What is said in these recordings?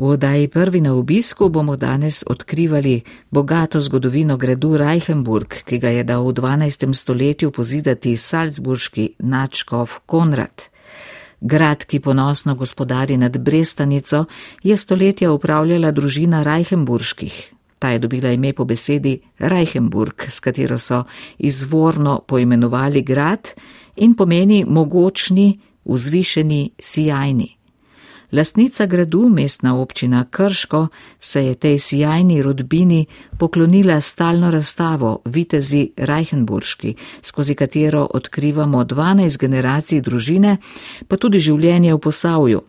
V oddaji prvi na obisku bomo danes odkrivali bogato zgodovino gradu Reichenburg, ki ga je dal v 12. stoletju pozidati salzburški načkov Konrad. Grad, ki ponosno gospodari nad Brestanico, je stoletja upravljala družina Reichenburških. Ta je dobila ime po besedi Reichenburg, s katero so izvorno poimenovali grad in pomeni mogočni, vzvišeni, sijajni. Lastnica gradu, mestna občina Krško, se je tej sijajni rodbini poklonila stalno razstavo Vitezi Reichenburški, skozi katero odkrivamo 12 generacij družine, pa tudi življenje v posavju.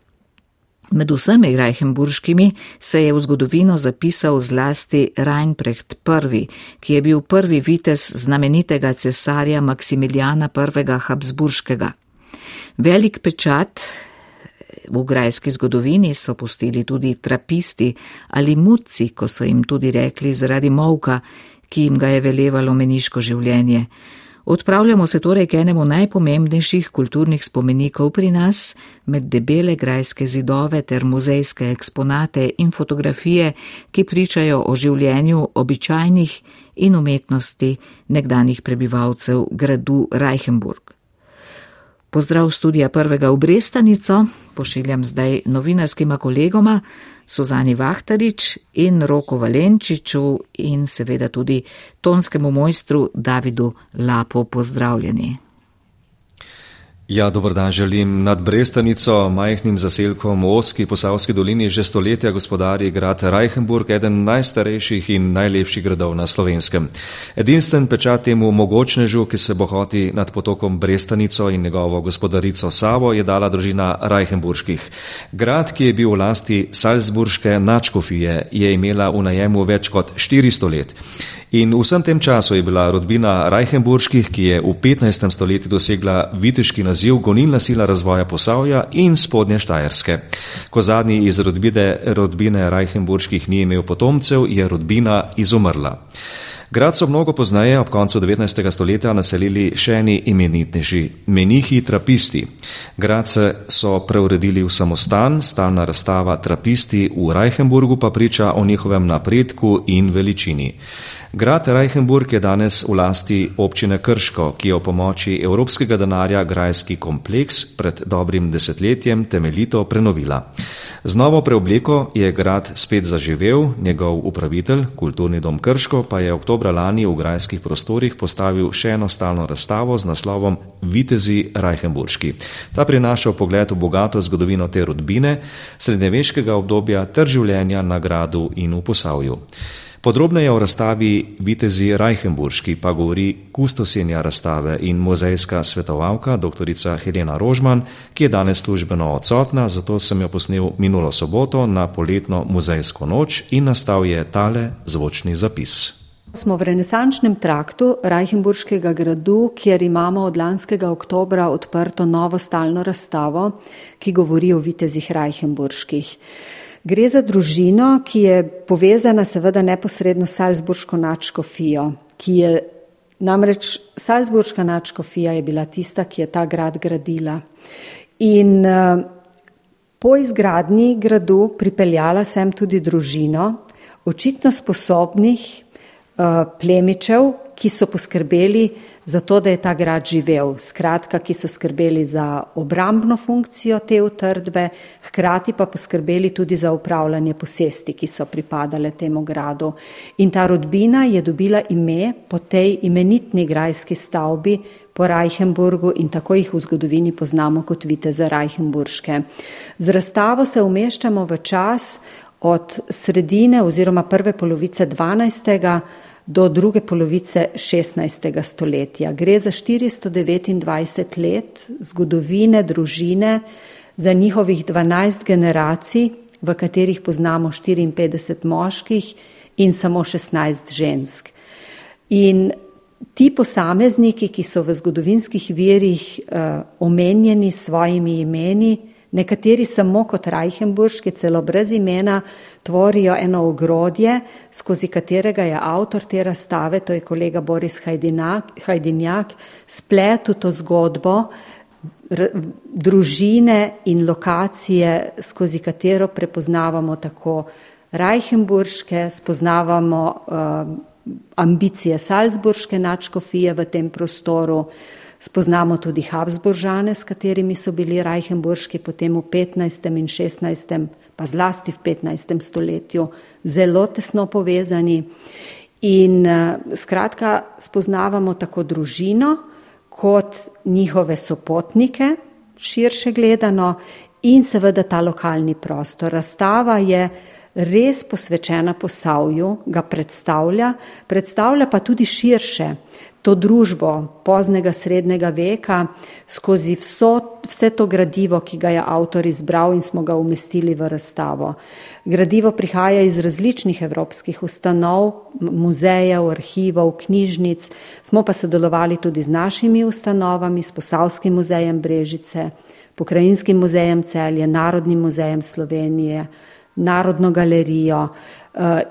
Med vsemi Reichenburškimi se je v zgodovino zapisal zlasti Reinprecht I., ki je bil prvi vitez znamenitega cesarja Maksimiljana I. Habsburškega. Velik pečat v grajski zgodovini so pustili tudi trapisti ali muci, ko so jim tudi rekli zaradi molka, ki jim ga je velevalo meniško življenje. Odpravljamo se torej k enemu najpomembnejših kulturnih spomenikov pri nas, med debele grajske zidove ter muzejske eksponate in fotografije, ki pričajo o življenju običajnih in umetnosti nekdanjih prebivalcev gradu Reichenburg. Pozdrav studija prvega v Brestanico, pošiljam zdaj novinarskim kolegoma Suzani Vahtarič in Roko Valenčiču in seveda tudi tonskemu mojstru Davidu Lapo pozdravljeni. Ja, dober dan želim. Nad Brestanico, majhnim zaselkom v Oski posavski dolini, že stoletja gospodari grad Reichenburg, eden najstarejših in najlepših gradov na slovenskem. Edinsten pečat temu mogočnežu, ki se bohoti nad potokom Brestanico in njegovo gospodarico Savo, je dala družina Reichenburških. Grad, ki je bil v lasti Salzburške načkofije, je imela v najemu več kot 400 let. In v vsem tem času je bila rodbina Reichenburških, ki je v 15. stoletju dosegla viteški naziv gonilna sila razvoja Posavja in spodnje Štajerske. Ko zadnji iz rodbine, rodbine Reichenburških ni imel potomcev, je rodbina izumrla. Grad so mnogo poznaje, ob koncu 19. stoletja, naselili še eni imenitnejši, menihi trapisti. Grad se so preuredili v samostan, stalna razstava trapisti v Reichenburgu pa priča o njihovem napredku in veličini. Grad Reichenburg je danes v lasti občine Krško, ki je v pomoči evropskega denarja grajski kompleks pred dobrim desetletjem temeljito prenovila. Z novo preobleko je grad spet zaživel, njegov upravitelj, kulturni dom Krško, pa je oktobra lani v grajskih prostorih postavil še eno stalno razstavo z naslovom Vitezi Reichenburški. Ta prinaša v pogled v bogato zgodovino te rodbine, srednjeveškega obdobja ter življenja na gradu in v posavju. Podrobneje o razstavi Vitezi Reichenburški pa govori kustosenja razstave in muzejska svetovalka dr. Helena Rožman, ki je danes službeno odsotna, zato sem jo posnel minulo soboto na poletno muzejsko noč in nastal je tale zvočni zapis. Smo v renesančnem traktu Reichenburškega gradu, kjer imamo od lanskega oktobra odprto novo stalno razstavo, ki govori o vitezih Reichenburških. Gre za družino, ki je povezana seveda neposredno s Salzburško načkofijo, ki je namreč Salzburška načkofija je bila tista, ki je ta grad gradila. In uh, po izgradnji gradu pripeljala sem tudi družino, očitno sposobnih uh, plemičev, ki so poskrbeli zato da je ta grad živel. Skratka, ki so skrbeli za obrambno funkcijo te utrdbe, hkrati pa poskrbeli tudi za upravljanje posesti, ki so pripadale temu gradu. In ta rodbina je dobila ime po tej imenitni grajski stavbi po Reichenburgu in tako jih v zgodovini poznamo kot viteze Reichenburške. Z razstavo se umeščamo v čas od sredine oziroma prve polovice 12 do druge polovice 16. stoletja. Gre za 429 let zgodovine družine, za njihovih 12 generacij, v katerih poznamo 54 moških in samo 16 žensk. In ti posamezniki, ki so v zgodovinskih virih uh, omenjeni s svojimi imeni, Nekateri samo kot Reichenburški, celo brez imena, tvorijo eno ogrodje, skozi katerega je avtor te razstave, to je kolega Boris Hajdinjak, spletel to zgodbo družine in lokacije, skozi katero prepoznavamo tako Reichenburške, spoznavamo uh, ambicije Salzburške načkofije v tem prostoru, spoznamo tudi Habsburžane, s katerimi so bili Reichenburški potem v 15. in 16. pa zlasti v 15. stoletju zelo tesno povezani. In uh, skratka, spoznavamo tako družino, kot njihove sopotnike, širše gledano, in seveda ta lokalni prostor. Razstava je res posvečena posavju, ga predstavlja, predstavlja pa tudi širše to družbo poznega srednjega veka skozi vso, vse to gradivo, ki ga je avtor izbral in smo ga umestili v razstavo. Gradivo prihaja iz različnih evropskih ustanov, muzejev, arhivov, knjižnic, smo pa sodelovali tudi z našimi ustanovami, s Posavskim muzejem Brežice, Pokrajinskim muzejem Celje, Narodnim muzejem Slovenije, Narodno galerijo,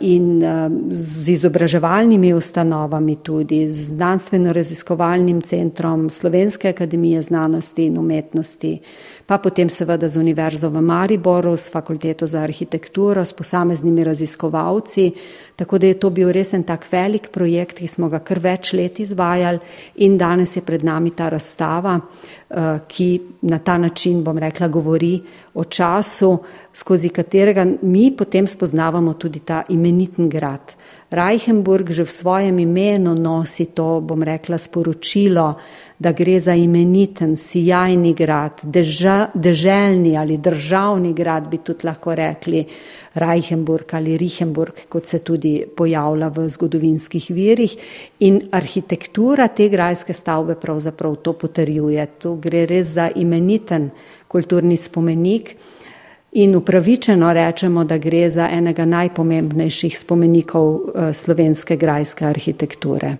in eh, z izobraževalnimi ustanovami tudi, z znanstveno-raziskovalnim centrom Slovenske akademije znanosti in umetnosti, pa potem seveda z Univerzo v Mariboru, s fakulteto za arhitekturo, s posameznimi raziskovalci, tako da je to bil res en tak velik projekt, ki smo ga kar več let izvajali in danes je pred nami ta razstava, eh, ki na ta način, bom rekla, govori o času, skozi katerega mi potem spoznavamo tudi ta imeniten grad. Reichenburg že v svojem imenu nosi to, bom rekla, sporočilo, da gre za imeniten, sijajni grad, deža, deželni ali državni grad, bi tudi lahko rekli Reichenburg ali Richenburg, kot se tudi pojavlja v zgodovinskih virih. In arhitektura te grajske stavbe pravzaprav to potrjuje. Tu gre res za imeniten kulturni spomenik. In upravičeno rečemo, da gre za enega najpomembnejših spomenikov eh, slovenske grajske arhitekture.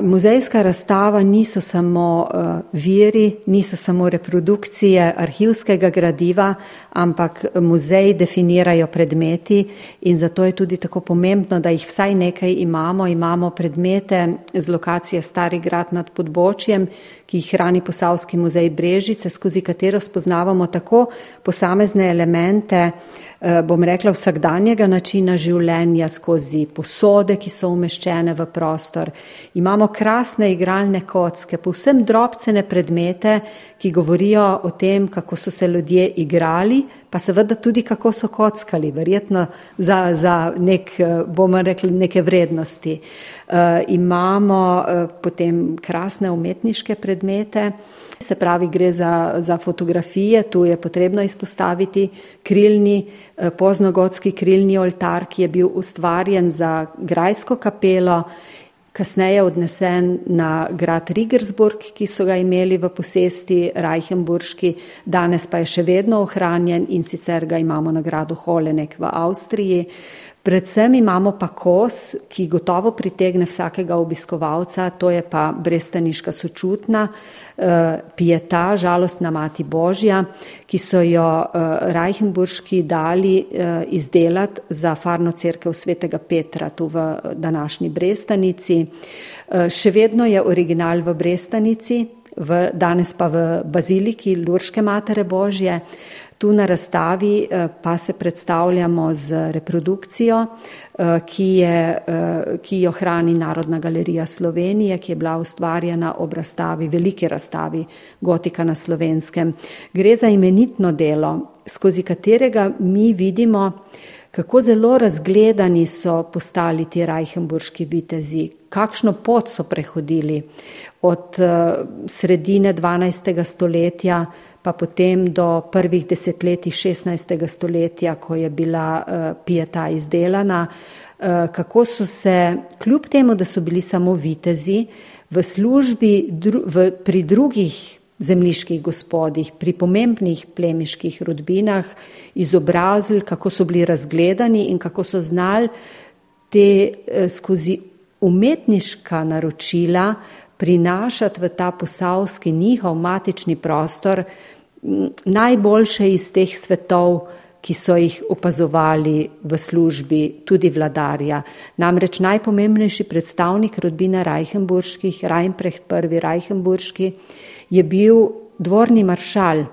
Muzejska razstava niso samo uh, viri, niso samo reprodukcije arhivskega gradiva, ampak muzej definirajo predmeti in zato je tudi tako pomembno, da jih vsaj nekaj imamo. Imamo predmete z lokacije Stari grad nad podbočjem, ki jih hrani Posavski muzej Brežice, skozi katero spoznavamo tako posamezne elemente, uh, bom rekla, vsakdanjega načina življenja skozi posode, ki so umeščene v prostor. Imamo krasne igralne kocke, povsem drobcene predmete, ki govorijo o tem, kako so se ljudje igrali, pa seveda tudi kako so kockali, verjetno za, za nek, eh, bomo rekli, neke vrednosti. Uh, imamo uh, potem krasne umetniške predmete, Se pravi, gre za, za fotografije, tu je potrebno izpostaviti krilni, eh, poznogotski krilni oltar, ki je bil ustvarjen za grajsko kapelo, kasneje odnesen na grad Rigersburg, ki so ga imeli v posesti Reichenburški, danes pa je še vedno ohranjen in sicer ga imamo na gradu Holenek v Avstriji. Predvsem imamo pa kos, ki gotovo pritegne vsakega obiskovalca, to je pa brestaniška sočutna, eh, pijeta, žalostna mati Božja, ki so jo eh, Reichenburški dali eh, izdelati za farno crkev svetega Petra tu v današnji brestanici. Še vedno je original v brestanici, v, danes pa v baziliki Lurške matere Božje. Tu na razstavi eh, pa se predstavljamo z reprodukcijo, eh, ki, je, eh, ki jo hrani Narodna galerija Slovenije, ki je bila ustvarjena ob razstavi, veliki razstavi Gotika na slovenskem. Gre za imenitno delo, skozi katerega mi vidimo, kako zelo razgledani so postali ti Reichenburški vitezi, kakšno pot so prehodili od sredine 12. stoletja pa potem do prvih desetletij 16. stoletja, ko je bila uh, pijeta izdelana, uh, kako so se, kljub temu, da so bili samo vitezi, v službi dru, v, pri drugih zemljiških gospodih, pri pomembnih plemiških rodbinah izobrazili, kako so bili razgledani in kako so znali te uh, skozi umetniška naročila prinašati v ta posavski njihov matični prostor najboljše iz teh svetov, ki so jih opazovali v službi tudi vladarja. Namreč najpomembnejši predstavnik rodbine Reichenburških, Reinprecht I. Reichenburški, je bil dvorni maršal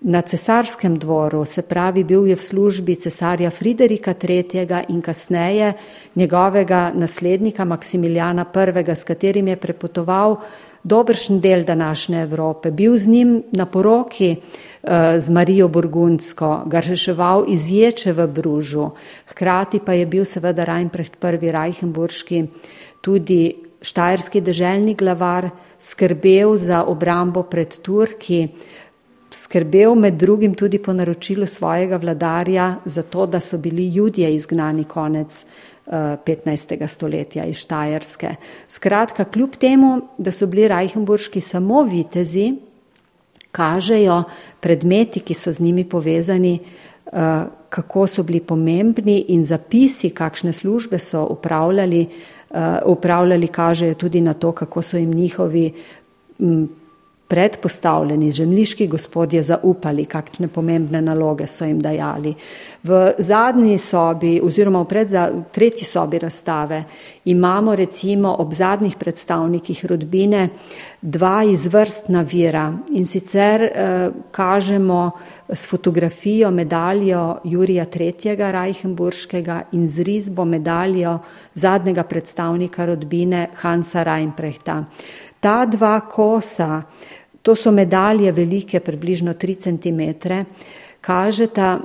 na cesarskem dvoru, se pravi, bil je v službi cesarja Friderika III. in kasneje njegovega naslednika Maksimiljana I., s katerim je prepotoval dobršen del današnje Evrope. Bil z njim na poroki eh, z Marijo Burgundsko, ga reševal iz Ječe v Bružu, hkrati pa je bil seveda Reinprecht I. Reichenburški tudi štajerski deželni glavar, skrbel za obrambo pred Turki, skrbel med drugim tudi po naročilu svojega vladarja za to, da so bili ljudje izgnani konec 15. Eh, stoletja iz Štajerske. Skratka, kljub temu, da so bili Reichenburški samo vitezi, kažejo predmeti, ki so z njimi povezani, eh, kako so bili pomembni in zapisi, kakšne službe so upravljali, eh, upravljali kažejo tudi na to, kako so jim njihovi predpostavljeni žemliški gospodje zaupali, kakšne pomembne naloge so jim dajali. V zadnji sobi oziroma v predza, tretji sobi razstave imamo recimo ob zadnjih predstavnikih rodbine dva izvrstna vira in sicer eh, kažemo s fotografijo medaljo Jurija III. Reichenburškega in z risbo medaljo zadnjega predstavnika rodbine Hansa Reinprechta. Ta dva kosa To so medalje velike, približno 3 cm, kažeta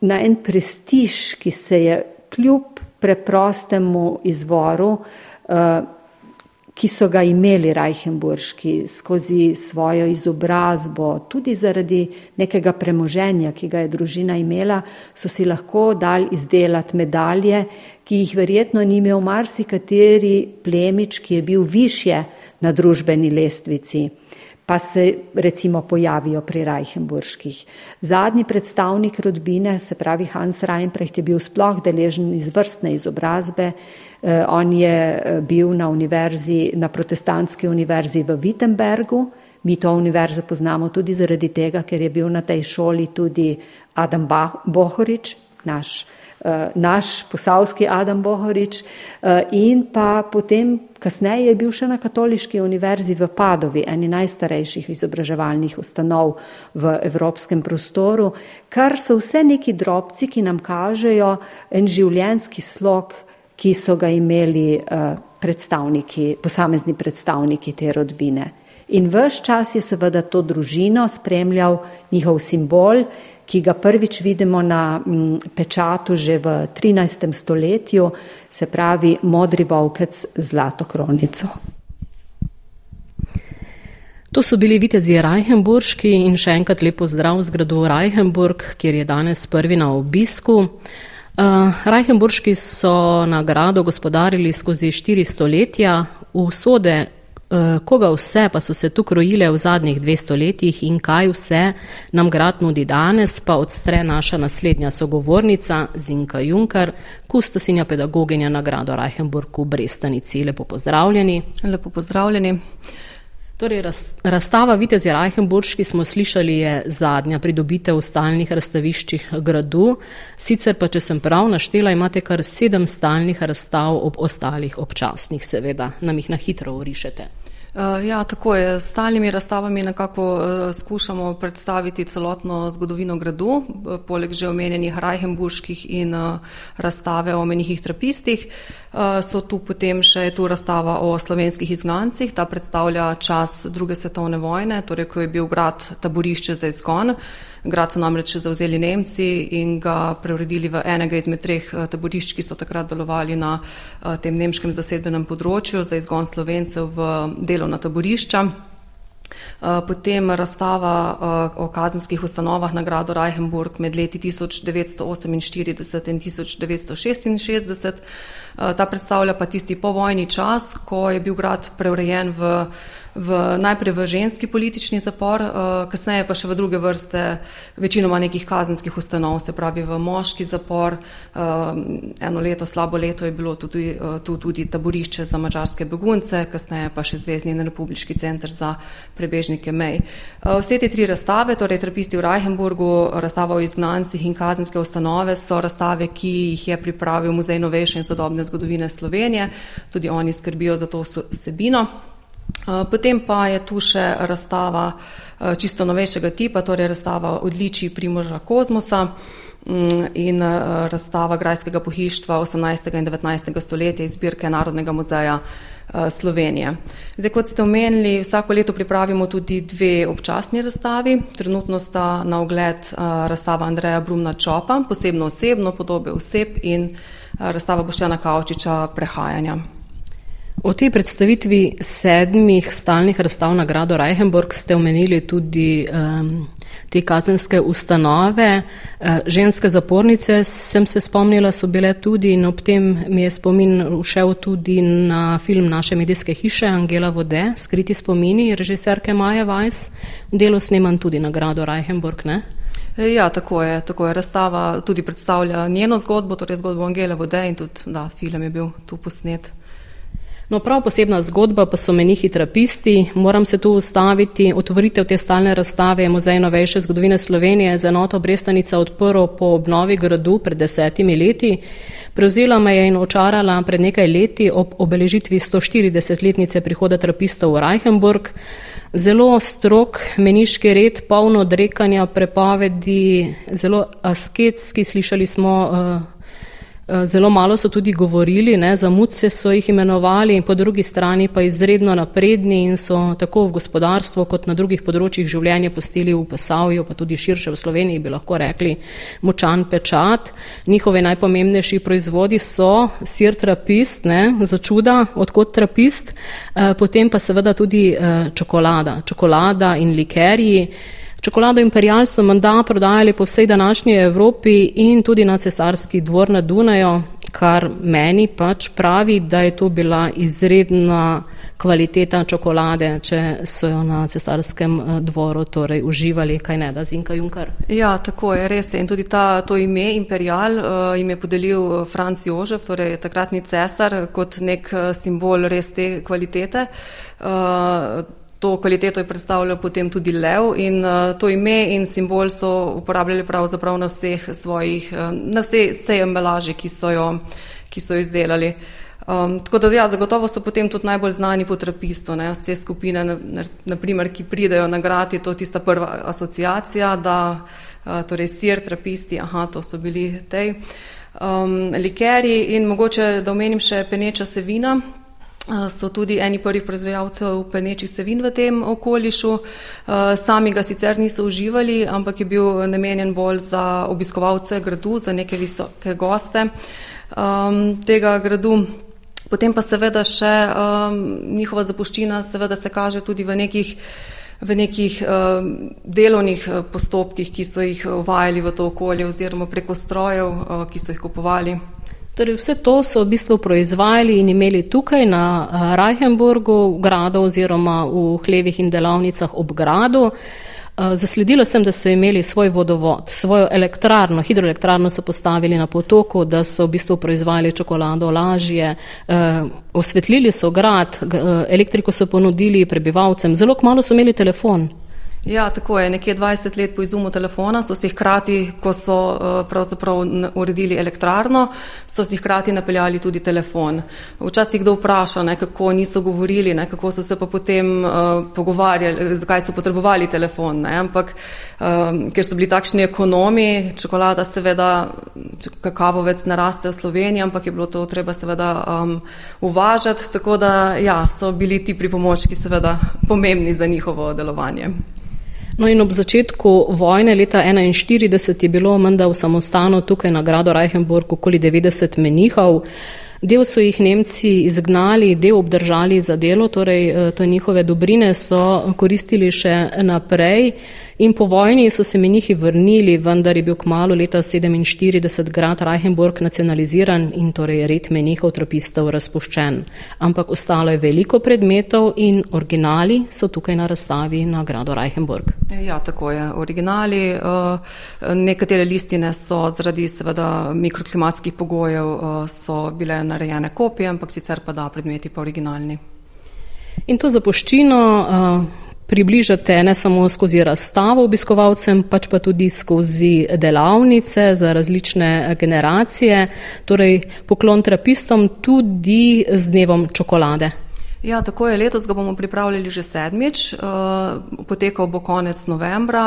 na en prestiž, ki se je kljub preprostemu izvoru, eh, ki so ga imeli Reichenburški skozi svojo izobrazbo, tudi zaradi nekega premoženja, ki ga je družina imela, so si lahko dal izdelati medalje, ki jih verjetno ni imel marsikateri plemič, ki je bil više na družbeni lestvici pa se recimo pojavijo pri Reichenburških. Zadnji predstavnik rodbine, se pravi Hans Reinprecht, je bil sploh deležen izvrstne izobrazbe. Eh, on je eh, bil na univerzi, na protestantski univerzi v Wittenbergu. Mi to univerzo poznamo tudi zaradi tega, ker je bil na tej šoli tudi Adam Bohorič, naš naš posavski Adam Bohorič eh, in pa potem kasneje je bil še na katoliški univerzi v Padovi, eni najstarejših izobraževalnih ustanov v evropskem prostoru, kar so vse neki drobci, ki nam kažejo en življenski slog, ki so ga imeli eh, predstavniki, posamezni predstavniki te rodbine. In vse čas je seveda to družino spremljal njihov simbol, ki ga prvič vidimo na mm, pečatu že v 13. stoletju, se pravi modri volkec z zlato kronico. To so bili vitezi Reichenburški in še enkrat lepo zdrav z gradu Reichenburg, kjer je danes prvi na obisku. Uh, Reichenburški so nagrado gospodarili skozi štiri stoletja, usode koga vse pa so se tu krojile v zadnjih 200 letih in kaj vse nam grad nudi danes, pa odstre naša naslednja sogovornica Zinka Junkar, kustosinja pedagoginja nagrado Reichenburg v Brestanici. Lepo pozdravljeni. Lepo pozdravljeni. Torej, razstava Vitezi Reichenburški smo slišali je zadnja pridobitev v stalnih razstaviščih gradu, sicer pa, če sem prav naštela, imate kar sedem stalnih razstav ob ostalih občasnih, seveda, nam jih na hitro urišete. Uh, ja, tako je. S stalnimi razstavami nekako uh, skušamo predstaviti celotno zgodovino gradu, uh, poleg že omenjenih Reichenburških in razstave o menjih trapistih. So tu potem še tu razstava o slovenskih izgnancih, ta predstavlja čas druge svetovne vojne, torej ko je bil grad taborišče za izgon. Grad so namreč zauzeli Nemci in ga preuredili v enega izmed treh eh, taborišč, ki so takrat delovali na eh, tem nemškem zasedbenem področju za izgon slovencev v delovna taborišča. Eh, potem razstava o kazenskih ustanovah na gradu Reichenburg med leti 1948 in 1966. Ta predstavlja pa tisti povojni čas, ko je bil grad preurejen v v, najprej v ženski politični zapor, uh, kasneje pa še v druge vrste, večinoma nekih kazenskih ustanov, se pravi v moški zapor. Uh, eno leto, slabo leto je bilo tudi, uh, tu tudi taborišče za mačarske begunce, kasneje pa še Zvezdni in republiški center za prebežnike mej. Vse te tri razstave, torej trapisti v Reichenburgu, razstava o izgnancih in kazenske ustanove, so razstave, ki jih je pripravil Muzej novejše in sodobne zgodovine Slovenije. Tudi oni skrbijo za to vsebino. Potem pa je tu še razstava čisto novejšega tipa, torej razstava odličij Primoža Kozmosa. Mm, in uh, razstava Grajskega pohištva 18. in 19. stoletja iz zbirke Narodnega muzeja Slovenije. Zdaj, kot ste omenili, vsako leto pripravimo tudi dve občasni razstavi. Trenutno sta na ogled razstava Andreja Brumna Čopa, posebno osebno podobe oseb in razstava Boštjana Kavčiča Prehajanja. V tej predstavitvi sedmih stalnih razstav na gradu Reichenburg ste omenili tudi um, te kazenske ustanove. Uh, ženske zapornice, sem se spomnila, so bile tudi in ob tem mi je spomin ušel tudi na film naše medijske hiše Angela Vode, Skriti spomini, režiserke Maja Weiss. V delu snemam tudi na gradu Reichenburg, ne? Ja, tako je, tako je. Razstava tudi predstavlja njeno zgodbo, torej zgodbo Angela Vode in tudi, da, film je bil tu posnet. No, prav posebna zgodba pa so menihi trapisti. Moram se tu ustaviti. Otvoritev te stalne razstave je Muzej novejše zgodovine Slovenije za enoto Brestanica odprl po obnovi gradu pred desetimi leti. Prevzela me je in očarala pred nekaj leti ob obeležitvi 140-letnice prihoda trapistov v Reichenburg. Zelo strok meniški red, polno odrekanja, prepovedi, zelo asketski, slišali smo uh, zelo malo so tudi govorili, ne, za muce so jih imenovali in po drugi strani pa izredno napredni in so tako v gospodarstvu kot na drugih področjih življenja postili v Pesavju, pa tudi širše v Sloveniji bi lahko rekli močan pečat. Njihovi najpomembnejši proizvodi so sir trapist, ne, za čuda, odkot trapist, eh, potem pa seveda tudi eh, čokolada, čokolada in likerji. Čokolado Imperial so menda prodajali po vsej današnji Evropi in tudi na cesarski dvor na Dunaju, kar meni pač pravi, da je to bila izredna kvaliteta čokolade, če so jo na cesarskem eh, dvoru torej uživali, kaj ne da Zinka Junkar. Ja, tako je, res je. In tudi ta, to ime Imperial uh, jim je podelil eh, Franz Jožef, torej takratni cesar, kot nek simbol res te kvalitete. Uh, to kvaliteto je predstavljal potem tudi lev in uh, to ime in simbol so uporabljali pravzaprav na vseh svojih, uh, na vse, vse embalaže, ki so jo, ki so jo izdelali. Um, tako da ja, zagotovo so potem tudi najbolj znani po trapistu, ne, vse skupine, na, na, naprimer, ki pridejo na grad, je to tista prva asociacija, da uh, torej sir, trapisti, aha, to so bili tej. Um, likeri in mogoče, da omenim še peneča sevina, so tudi eni prvih proizvajalcev penečih sevin v tem okolišu. Sami ga sicer niso uživali, ampak je bil namenjen bolj za obiskovalce gradu, za neke visoke goste um, tega gradu. Potem pa seveda še um, njihova zapuščina seveda se kaže tudi v nekih, v nekih um, delovnih postopkih, ki so jih uvajali v to okolje oziroma preko strojev, uh, ki so jih kupovali. Torej vse to so v bistvu proizvajali in imeli tukaj na eh, Reichenburgu, v gradu oziroma v hlevih in delavnicah ob gradu. Eh, zasledila sem, da so imeli svoj vodovod, svojo elektrarno, hidroelektrarno so postavili na potoku, da so v bistvu proizvajali čokolado lažje, eh, osvetlili so grad, elektriko so ponudili prebivalcem, zelo kmalo so imeli telefon. Ja, tako je. Nekje 20 let po izumu telefona so si hkrati, ko so uh, pravzaprav uredili elektrarno, so si hkrati napeljali tudi telefon. Včasih kdo vpraša, ne, kako niso govorili, ne, kako so se pa potem uh, pogovarjali, zakaj so potrebovali telefon. Ne, ampak um, ker so bili takšni ekonomi, čokolada seveda, kakavovec naraste v Sloveniji, ampak je bilo to treba seveda um, uvažati, tako da ja, so bili ti pripomočki seveda pomembni za njihovo delovanje. No in ob začetku vojne leta 1941 je bilo menda v samostanu tukaj na gradu Reichenburg okoli 90 menihov. Del so jih Nemci izgnali, del obdržali za delo, torej eh, to njihove dobrine so koristili še naprej. In po vojni so se menihi vrnili, vendar je bil k malu leta 47 grad Reichenburg nacionaliziran in torej red menihov trapistov razpuščen. Ampak ostalo je veliko predmetov in originali so tukaj na razstavi na gradu Reichenburg. Ja, tako je. Originali, eh, nekatere listine so zaradi seveda mikroklimatskih pogojev eh, so bile narejene kopije, ampak sicer pa da predmeti pa originalni. In to zapuščino uh, približate ne samo skozi razstavo obiskovalcem, pač pa tudi skozi delavnice za različne generacije, torej poklon trapistom tudi z dnevom čokolade. Ja, tako je. Letos ga bomo pripravljali že sedmič. Uh, potekal bo konec novembra.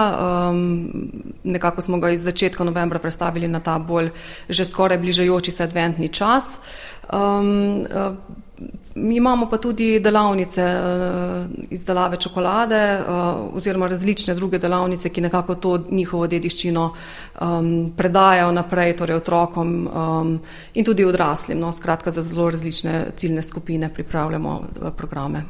Nekako smo ga iz začetka novembra predstavili na ta bolj že skoraj bližajoči se adventni čas. Mi imamo pa tudi delavnice uh, izdelave čokolade uh, oziroma različne druge delavnice, ki nekako to njihovo dediščino um, predajajo naprej, torej otrokom um, in tudi odraslim. No, skratka, za zelo različne ciljne skupine pripravljamo uh, programe.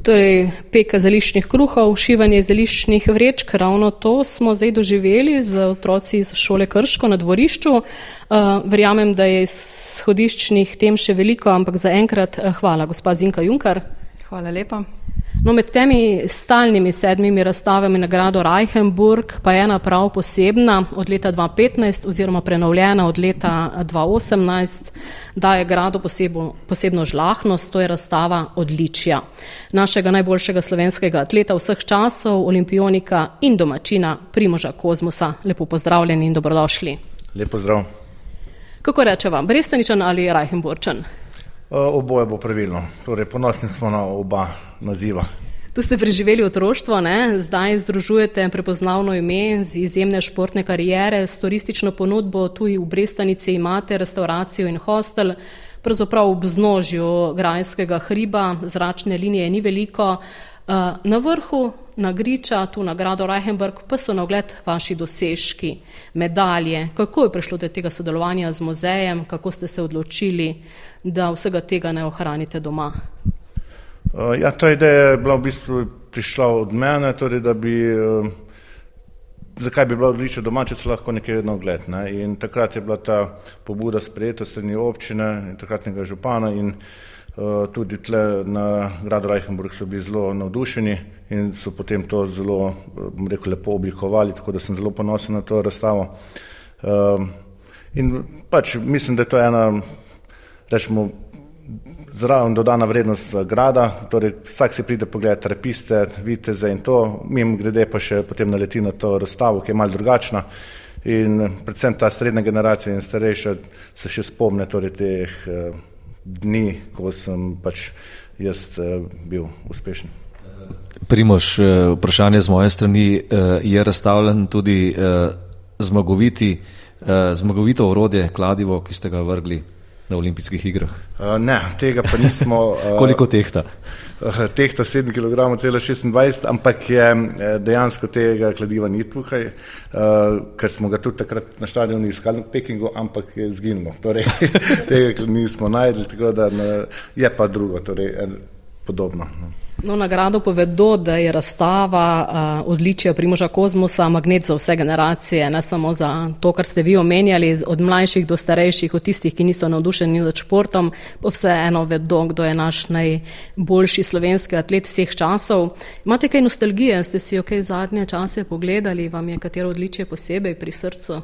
Torej, peka zeliščnih kruhov, šivanje zeliščnih vrečk, ravno to smo zdaj doživeli z otroci iz šole Krško na dvorišču. Uh, verjamem, da je iz hodiščnih tem še veliko, ampak zaenkrat uh, hvala, gospa Zinka Junkar. Hvala lepa. No, med temi stalnimi sedmimi razstavami nagrado Reichenburg pa je ena prav posebna od leta 2015 oziroma prenovljena od leta 2018, daje grado posebno, posebno žlahnost, to je razstava odličja našega najboljšega slovenskega atleta vseh časov, olimpionika in domačina Primoža Kozmosa. Lepo pozdravljeni in dobrodošli. Lepo zdrav. Kako reče vam, Brestaničan ali Reichenburčan? Eh, oboje bo pravilno, torej ponosni smo na oba naziva. Tu ste preživeli otroštvo, ne? zdaj združujete prepoznavno ime z izjemne športne karijere, s turistično ponudbo, tu v Brestanici imate restauracijo in hostel, pravzaprav v vznožju Grajskega hriba, zračne linije ni veliko. Eh, na vrhu na Griča, tu na gradu Reichenberg, pa so na ogled vaši dosežki, medalje. Kako je prišlo do tega sodelovanja z muzejem, kako ste se odločili, da vsega tega ne ohranite doma? Uh, ja, ta ideja je bila v bistvu prišla od mene, torej da bi, uh, zakaj bi bila odlična doma, če se lahko nekaj na ogled. Ne? In takrat je bila ta pobuda sprejeta strani občine in takratnega župana in uh, tudi tle na gradu Reichenburg so bili zelo navdušeni in so potem to zelo, bom rekel, lepo oblikovali, tako da sem zelo ponosen na to razstavo. Uh, in pač mislim, da je to ena rečemo, zraven dodana vrednost grada, torej vsak si pride pogledati trepiste, viteze in to, mim grede pa še potem naleti na to razstavo, ki je mal drugačna in predvsem ta srednja generacija in starejša se še spomne torej teh eh, dni, ko sem pač jaz eh, bil uspešen. Primož, eh, vprašanje z moje strani je razstavljen tudi zmagoviti, zmagovito orodje, kladivo, ki ste ga vrgli na olimpijskih igrah? Uh, ne, tega pa nismo. Uh, Koliko tehta? Uh, tehta 7 kg, celo 26, ampak je dejansko tega kladiva ni tukaj, uh, ker smo ga tudi takrat na stadionu iskali v Pekingu, ampak je zginilo. Torej, tega nismo najdli, tako da ne, je pa drugo, torej, podobno. No. Nagrado povedo, da je razstava uh, odličja Primoža Kozmosa magnet za vse generacije, ne samo za to, kar ste vi omenjali, od mlajših do starejših, od tistih, ki niso navdušeni nad športom, pa vseeno vedo, kdo je naš najboljši slovenski atlet vseh časov. Imate kaj nostalgije, ste si jo kaj zadnje čase pogledali, vam je katero odličje posebej pri srcu?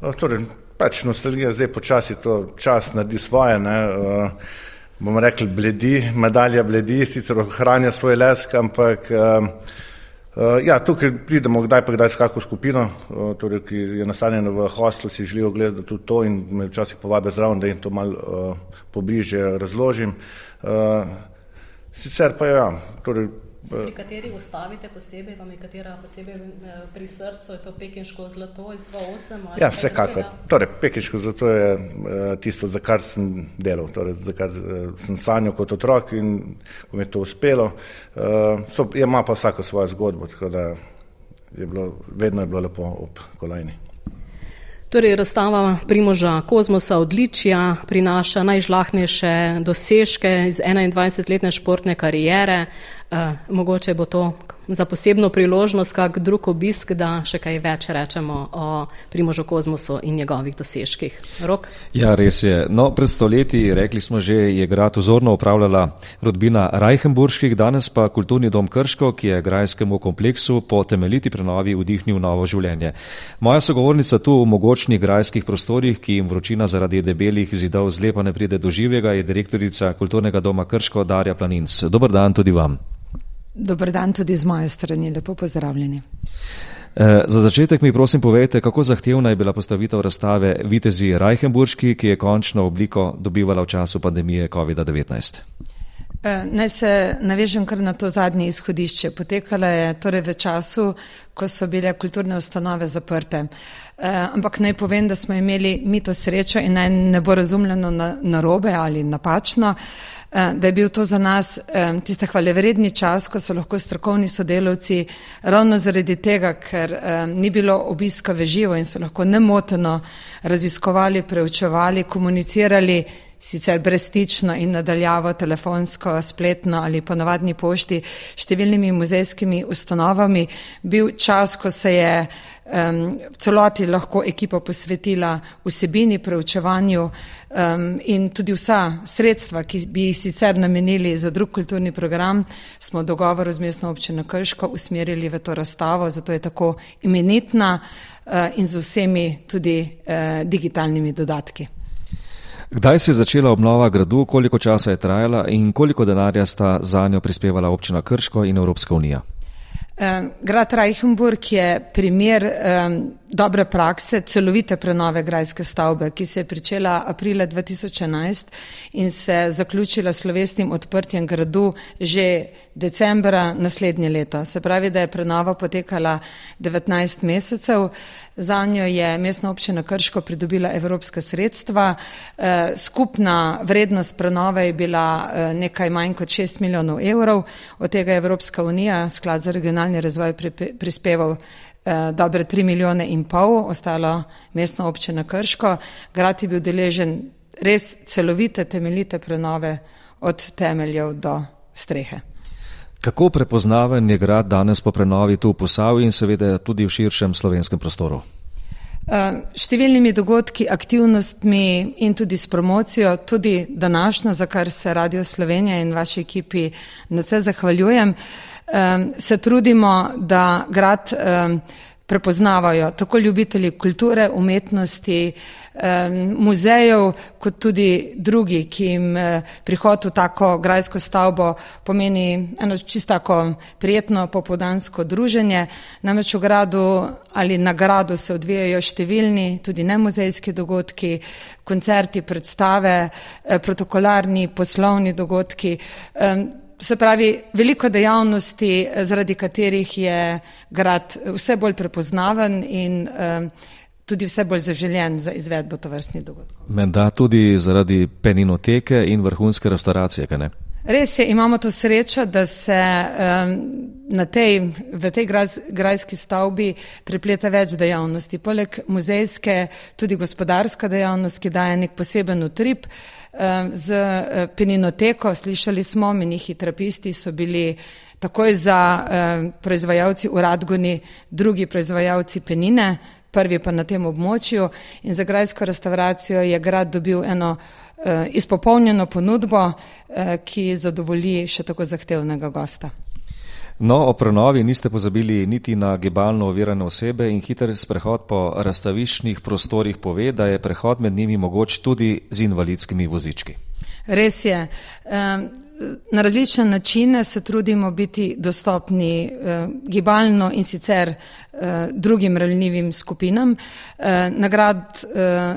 Uh, torej, pač nostalgija zdaj počasi to čas naredi svoje. Ne, uh, bomo rekli, bledi, medalja bledi, sicer ohranja svoj lesk, ampak uh, ja, tukaj pridemo kdaj pa kdaj s kako skupino, uh, torej, ki je nastanjena v hostlu, si želijo gledati tudi to in me včasih povabijo zraven, da jim to malo uh, pobliže razložim. Uh, sicer pa ja, torej, Se pri kateri ustavite posebej, vam je katera posebej eh, pri srcu, je to pekinško zlato iz 2.8? Ja, vsekakor. Torej, pekinško zlato je uh, tisto, za kar sem delal, torej, za kar uh, sem sanjal kot otrok in ko mi je to uspelo. So, ima pa vsako svojo zgodbo, tako da je bilo, vedno je bilo lepo ob kolajni. Torej, razstava Primoža Kozmosa odličja prinaša najžlahnejše dosežke iz 21-letne športne karijere. Uh, mogoče bo to za posebno priložnost, kak drug obisk, da še kaj več rečemo o Primožu Kozmosu in njegovih dosežkih. Rok? Ja, res je. No, pred stoletji, rekli smo že, je grad vzorno upravljala rodbina Reichenburških, danes pa kulturni dom Krško, ki je grajskemu kompleksu po temeljiti prenovi vdihnil novo življenje. Moja sogovornica tu v mogočnih grajskih prostorih, ki jim vročina zaradi debelih zidov zlepa ne pride do živega, je direktorica kulturnega doma Krško Darja Planinc. Dobar dan tudi vam. Dobar dan tudi z moje strani, lepo pozdravljeni. Eh, za začetek mi prosim povejte, kako zahtevna je bila postavitev razstave Vitezi Reichenburški, ki je končno obliko dobivala v času pandemije COVID-19. Eh, naj se navežem kar na to zadnje izhodišče. Potekala je torej v času, ko so bile kulturne ustanove zaprte. Eh, ampak naj povem, da smo imeli mi to srečo in naj ne bo razumljeno narobe na ali napačno, eh, da je bil to za nas tiste hvalevredni čas, ko so lahko strokovni sodelavci ravno zaradi tega, ker ni bilo obiska v živo in so lahko nemoteno raziskovali, preučevali, komunicirali sicer brestično in nadaljavo telefonsko, spletno ali po navadni pošti številnimi muzejskimi ustanovami, bil čas, ko se je um, v celoti lahko ekipa posvetila vsebini, preučevanju um, in tudi vsa sredstva, ki bi jih sicer namenili za drug kulturni program, smo dogovor z mestno občino Krško usmerili v to razstavo, zato je tako imenitna uh, in z vsemi tudi uh, digitalnimi dodatki. Kdaj se je začela obnova gradu, koliko časa je trajala in koliko denarja sta za njo prispevala občina Krško in Evropska unija? Grad Reichenburg je primer um, dobre prakse celovite prenove grajske stavbe, ki se je pričela aprila 2011 in se zaključila slovesnim odprtjem gradu že decembra naslednje leto. Se pravi, da je prenova potekala 19 mesecev. Za njo je mestna občina Krško pridobila evropska sredstva. E, skupna vrednost prenove je bila e, nekaj manj kot 6 milijonov evrov, od tega je Evropska unija, sklad za regionalni razvoj, prispeval Eh, dobre tri milijone in pol, ostalo mestno občina Krško. Grad je bil deležen res celovite, temeljite prenove od temeljev do strehe. Kako prepoznaven je grad danes po prenovi tu v Posavi in seveda tudi v širšem slovenskem prostoru? Eh, številnimi dogodki, aktivnostmi in tudi s promocijo, tudi današnjo, za kar se Radio Slovenija in vaši ekipi na vse zahvaljujem um, se trudimo, da grad um, prepoznavajo tako ljubitelji kulture, umetnosti, um, muzejev, kot tudi drugi, ki jim uh, prihod v tako grajsko stavbo pomeni eno čisto tako prijetno popodansko druženje. Namreč v gradu ali na gradu se odvijajo številni, tudi nemuzejski dogodki, koncerti, predstave, eh, protokolarni, poslovni dogodki. Um, Se pravi, veliko dejavnosti, zaradi katerih je grad vse bolj prepoznaven in um, tudi vse bolj zaželjen za izvedbo tovrstnih dogodkov. Menda tudi zaradi peninoteke in vrhunske restauracije, kaj ne? Res je, imamo to srečo, da se um, tej, v tej grajski stavbi prepleta več dejavnosti. Poleg muzejske, tudi gospodarska dejavnost, ki daje nek poseben utrip. Um, z uh, peninoteko, slišali smo, menihi trapisti so bili takoj za um, proizvajalci uradgoni, drugi proizvajalci penine, prvi pa na tem območju in za grajsko restauracijo je grad dobil eno Eh, izpopolnjeno ponudbo, eh, ki zadovolji še tako zahtevnega gosta. No, o prenovi niste pozabili niti na gibalno ovirane osebe in hiter sprehod po razstaviščnih prostorih pove, da je prehod med njimi mogoč tudi z invalidskimi vozički. Res je. Na različne načine se trudimo biti dostopni eh, gibalno in sicer eh, drugim ranljivim skupinam. Eh, nagrad,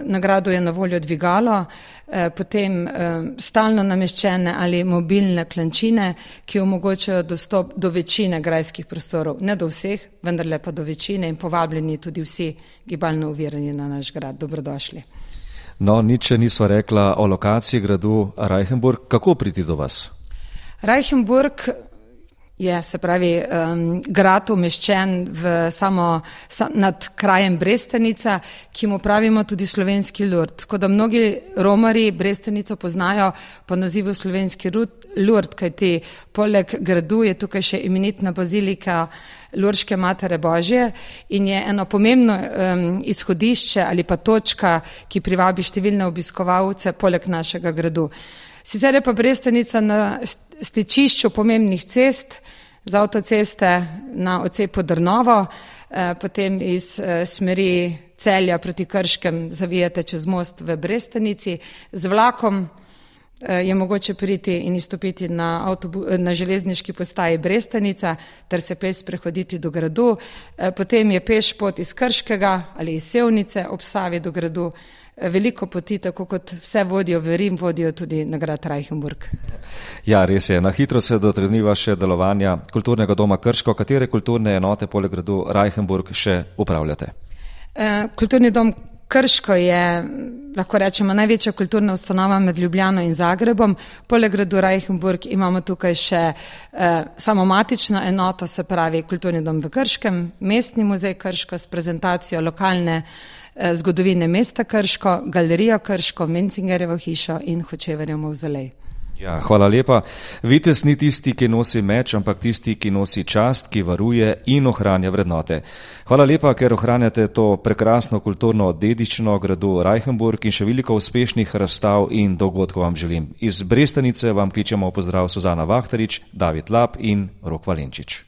nagrado je na voljo dvigalo, potem stalno nameščene ali mobilne klančine, ki omogočajo dostop do večine grajskih prostorov. Ne do vseh, vendarle pa do večine in povabljeni tudi vsi gibalno uvirani na naš grad. Dobrodošli. No, nič nismo rekla o lokaciji gradu Reichenburg. Kako priti do vas? Reichenburg je, se pravi, um, grad umeščen v samo sa, nad krajem Brestenica, ki mu pravimo tudi slovenski lurd. Tako da mnogi romari Brestenico poznajo po nazivu slovenski lurd, kajti poleg gradu je tukaj še imenitna bazilika Lurške Matere Božje in je eno pomembno um, izhodišče ali pa točka, ki privabi številne obiskovalce poleg našega gradu. Sicer je pa Brestenica na stečišču pomembnih cest, z avtoceste na ocepu Drnovo, eh, potem iz eh, smeri celja proti Krškem zavijate čez most v Brestenici, z vlakom Eh, je mogoče priti in izstopiti na, na železniški postaji Brestenica ter se peš prehoditi do gradu. Eh, potem je peš pot iz Krškega ali iz Sevnice ob Savi do gradu veliko poti, tako kot vse vodijo v Rim, vodijo tudi na grad Reichenburg. Ja, res je. Na hitro se dotrniva še delovanja kulturnega doma Krško. Katere kulturne enote poleg gradu Reichenburg še upravljate? Eh, kulturni dom Krško je, lahko rečemo, največja kulturna ustanova med Ljubljano in Zagrebom. Poleg gradu Reichenburg imamo tukaj še eh, samomatično enoto, se pravi Kulturni dom v Krškem, Mestni muzej Krško s prezentacijo lokalne eh, zgodovine mesta Krško, Galerijo Krško, Mencingerjevo hišo in Hočeverjev mavzolej. Ja, hvala lepa. Vitez ni tisti, ki nosi meč, ampak tisti, ki nosi čast, ki varuje in ohranja vrednote. Hvala lepa, ker ohranjate to prekrasno kulturno dedično gradu Reichenburg in še veliko uspešnih razstav in dogodkov vam želim. Iz Brestanice vam kličemo pozdrav Suzana Vahtarič, David Lap in Rok Valenčič.